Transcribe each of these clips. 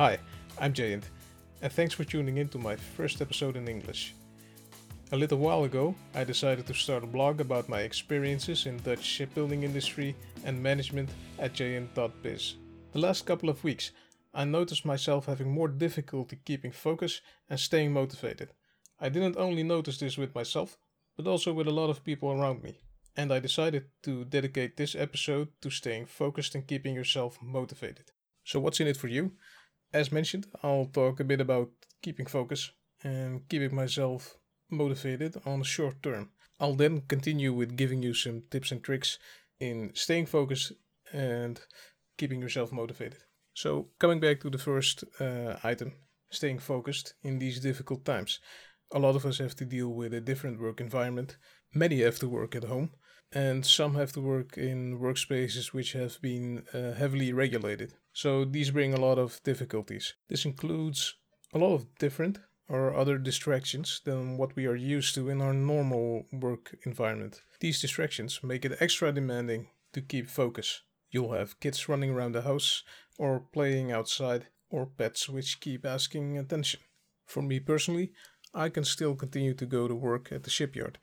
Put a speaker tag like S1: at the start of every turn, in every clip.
S1: Hi, I'm Jayant, and thanks for tuning in to my first episode in English. A little while ago, I decided to start a blog about my experiences in Dutch shipbuilding industry and management at jayant.biz. The last couple of weeks, I noticed myself having more difficulty keeping focus and staying motivated. I didn't only notice this with myself, but also with a lot of people around me. And I decided to dedicate this episode to staying focused and keeping yourself motivated. So, what's in it for you? As mentioned, I'll talk a bit about keeping focus and keeping myself motivated on the short term. I'll then continue with giving you some tips and tricks in staying focused and keeping yourself motivated. So, coming back to the first uh, item, staying focused in these difficult times. A lot of us have to deal with a different work environment. Many have to work at home, and some have to work in workspaces which have been uh, heavily regulated. So, these bring a lot of difficulties. This includes a lot of different or other distractions than what we are used to in our normal work environment. These distractions make it extra demanding to keep focus. You'll have kids running around the house or playing outside, or pets which keep asking attention. For me personally, I can still continue to go to work at the shipyard.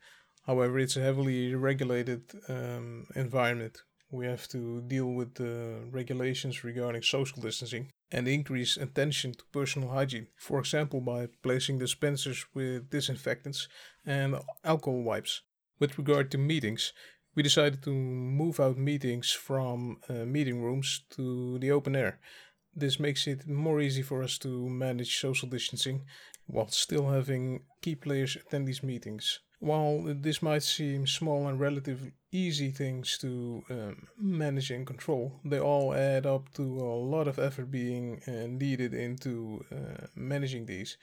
S1: However, it's a heavily regulated um, environment. We have to deal with the regulations regarding social distancing and increase attention to personal hygiene, for example, by placing dispensers with disinfectants and alcohol wipes. With regard to meetings, we decided to move out meetings from uh, meeting rooms to the open air. This makes it more easy for us to manage social distancing while still having key players attend these meetings. While this might seem small and relatively easy things to um, manage and control, they all add up to a lot of effort being uh, needed into uh, managing these.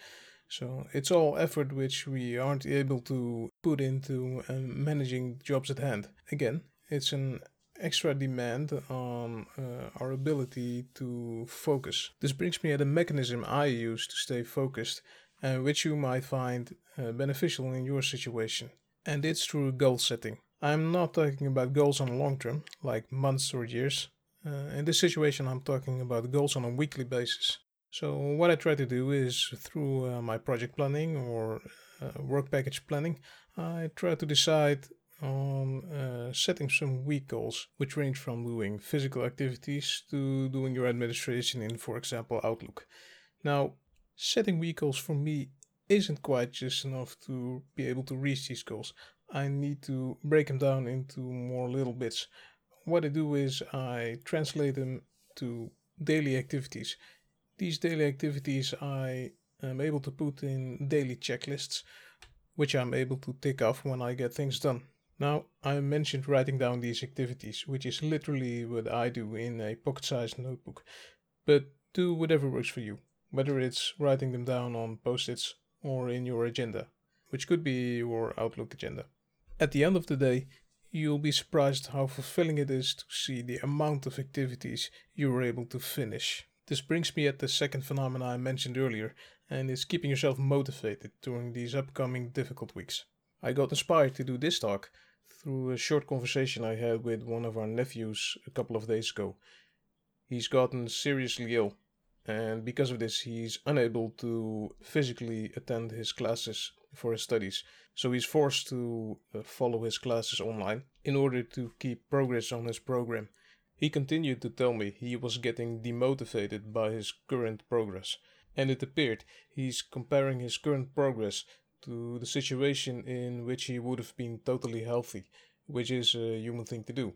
S1: So it's all effort which we aren't able to put into uh, managing jobs at hand. Again, it's an extra demand on uh, our ability to focus. This brings me at a mechanism I use to stay focused, uh, which you might find uh, beneficial in your situation. And it's through goal setting. I'm not talking about goals on long term, like months or years. Uh, in this situation, I'm talking about goals on a weekly basis. So what I try to do is through uh, my project planning or uh, work package planning, I try to decide on uh, setting some week goals, which range from doing physical activities to doing your administration in, for example, Outlook. Now, setting goals for me isn't quite just enough to be able to reach these goals. I need to break them down into more little bits. What I do is I translate them to daily activities these daily activities I am able to put in daily checklists, which I'm able to tick off when I get things done. Now, I mentioned writing down these activities, which is literally what I do in a pocket sized notebook. But do whatever works for you, whether it's writing them down on post its or in your agenda, which could be your Outlook agenda. At the end of the day, you'll be surprised how fulfilling it is to see the amount of activities you were able to finish. This brings me at the second phenomenon I mentioned earlier, and is keeping yourself motivated during these upcoming difficult weeks. I got inspired to do this talk through a short conversation I had with one of our nephews a couple of days ago. He's gotten seriously ill, and because of this, he's unable to physically attend his classes for his studies, so he's forced to uh, follow his classes online in order to keep progress on his program. He continued to tell me he was getting demotivated by his current progress, and it appeared he's comparing his current progress to the situation in which he would have been totally healthy, which is a human thing to do.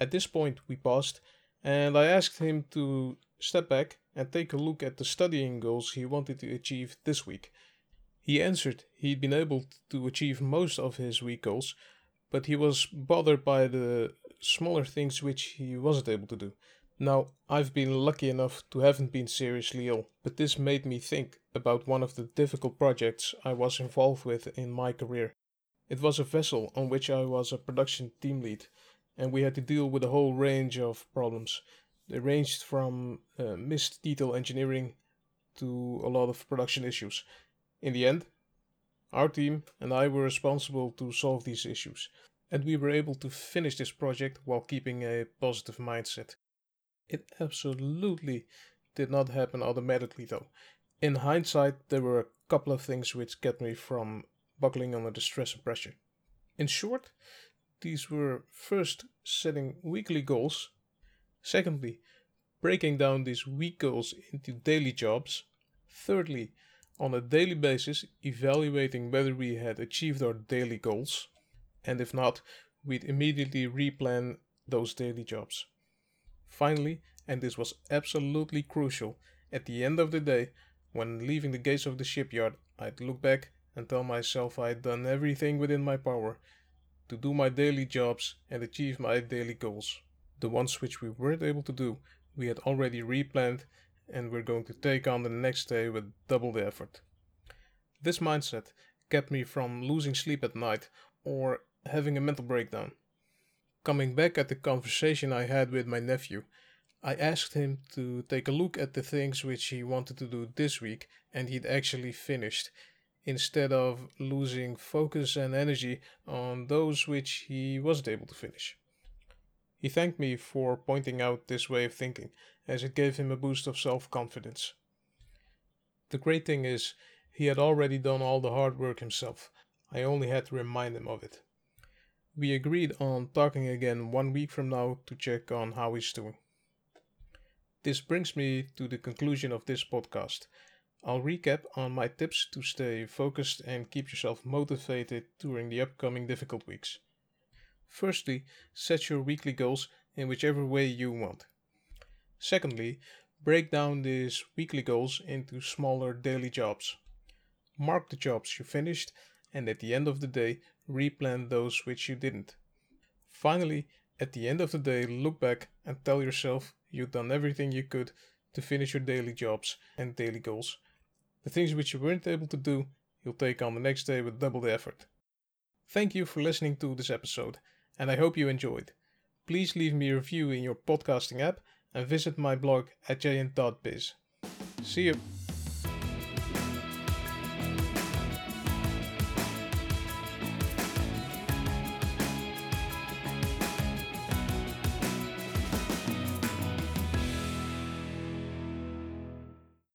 S1: At this point, we paused, and I asked him to step back and take a look at the studying goals he wanted to achieve this week. He answered he'd been able to achieve most of his week goals, but he was bothered by the smaller things which he wasn't able to do. Now, I've been lucky enough to haven't been seriously ill, but this made me think about one of the difficult projects I was involved with in my career. It was a vessel on which I was a production team lead, and we had to deal with a whole range of problems. They ranged from uh, missed detail engineering to a lot of production issues. In the end, our team and I were responsible to solve these issues and we were able to finish this project while keeping a positive mindset. It absolutely did not happen automatically though. In hindsight, there were a couple of things which kept me from buckling under the stress and pressure. In short, these were first setting weekly goals, secondly, breaking down these week goals into daily jobs, thirdly, on a daily basis, evaluating whether we had achieved our daily goals, and if not, we'd immediately replan those daily jobs. Finally, and this was absolutely crucial, at the end of the day, when leaving the gates of the shipyard, I'd look back and tell myself I'd done everything within my power to do my daily jobs and achieve my daily goals. The ones which we weren't able to do, we had already replanned and we're going to take on the next day with double the effort. This mindset kept me from losing sleep at night or having a mental breakdown. Coming back at the conversation I had with my nephew, I asked him to take a look at the things which he wanted to do this week and he'd actually finished, instead of losing focus and energy on those which he wasn't able to finish. He thanked me for pointing out this way of thinking, as it gave him a boost of self confidence. The great thing is, he had already done all the hard work himself. I only had to remind him of it. We agreed on talking again one week from now to check on how he's doing. This brings me to the conclusion of this podcast. I'll recap on my tips to stay focused and keep yourself motivated during the upcoming difficult weeks. Firstly, set your weekly goals in whichever way you want. Secondly, break down these weekly goals into smaller daily jobs. Mark the jobs you finished and at the end of the day, replan those which you didn't. Finally, at the end of the day, look back and tell yourself you've done everything you could to finish your daily jobs and daily goals. The things which you weren't able to do, you'll take on the next day with double the effort. Thank you for listening to this episode, and I hope you enjoyed. Please leave me a review in your podcasting app and visit my blog at jayant.biz. See you!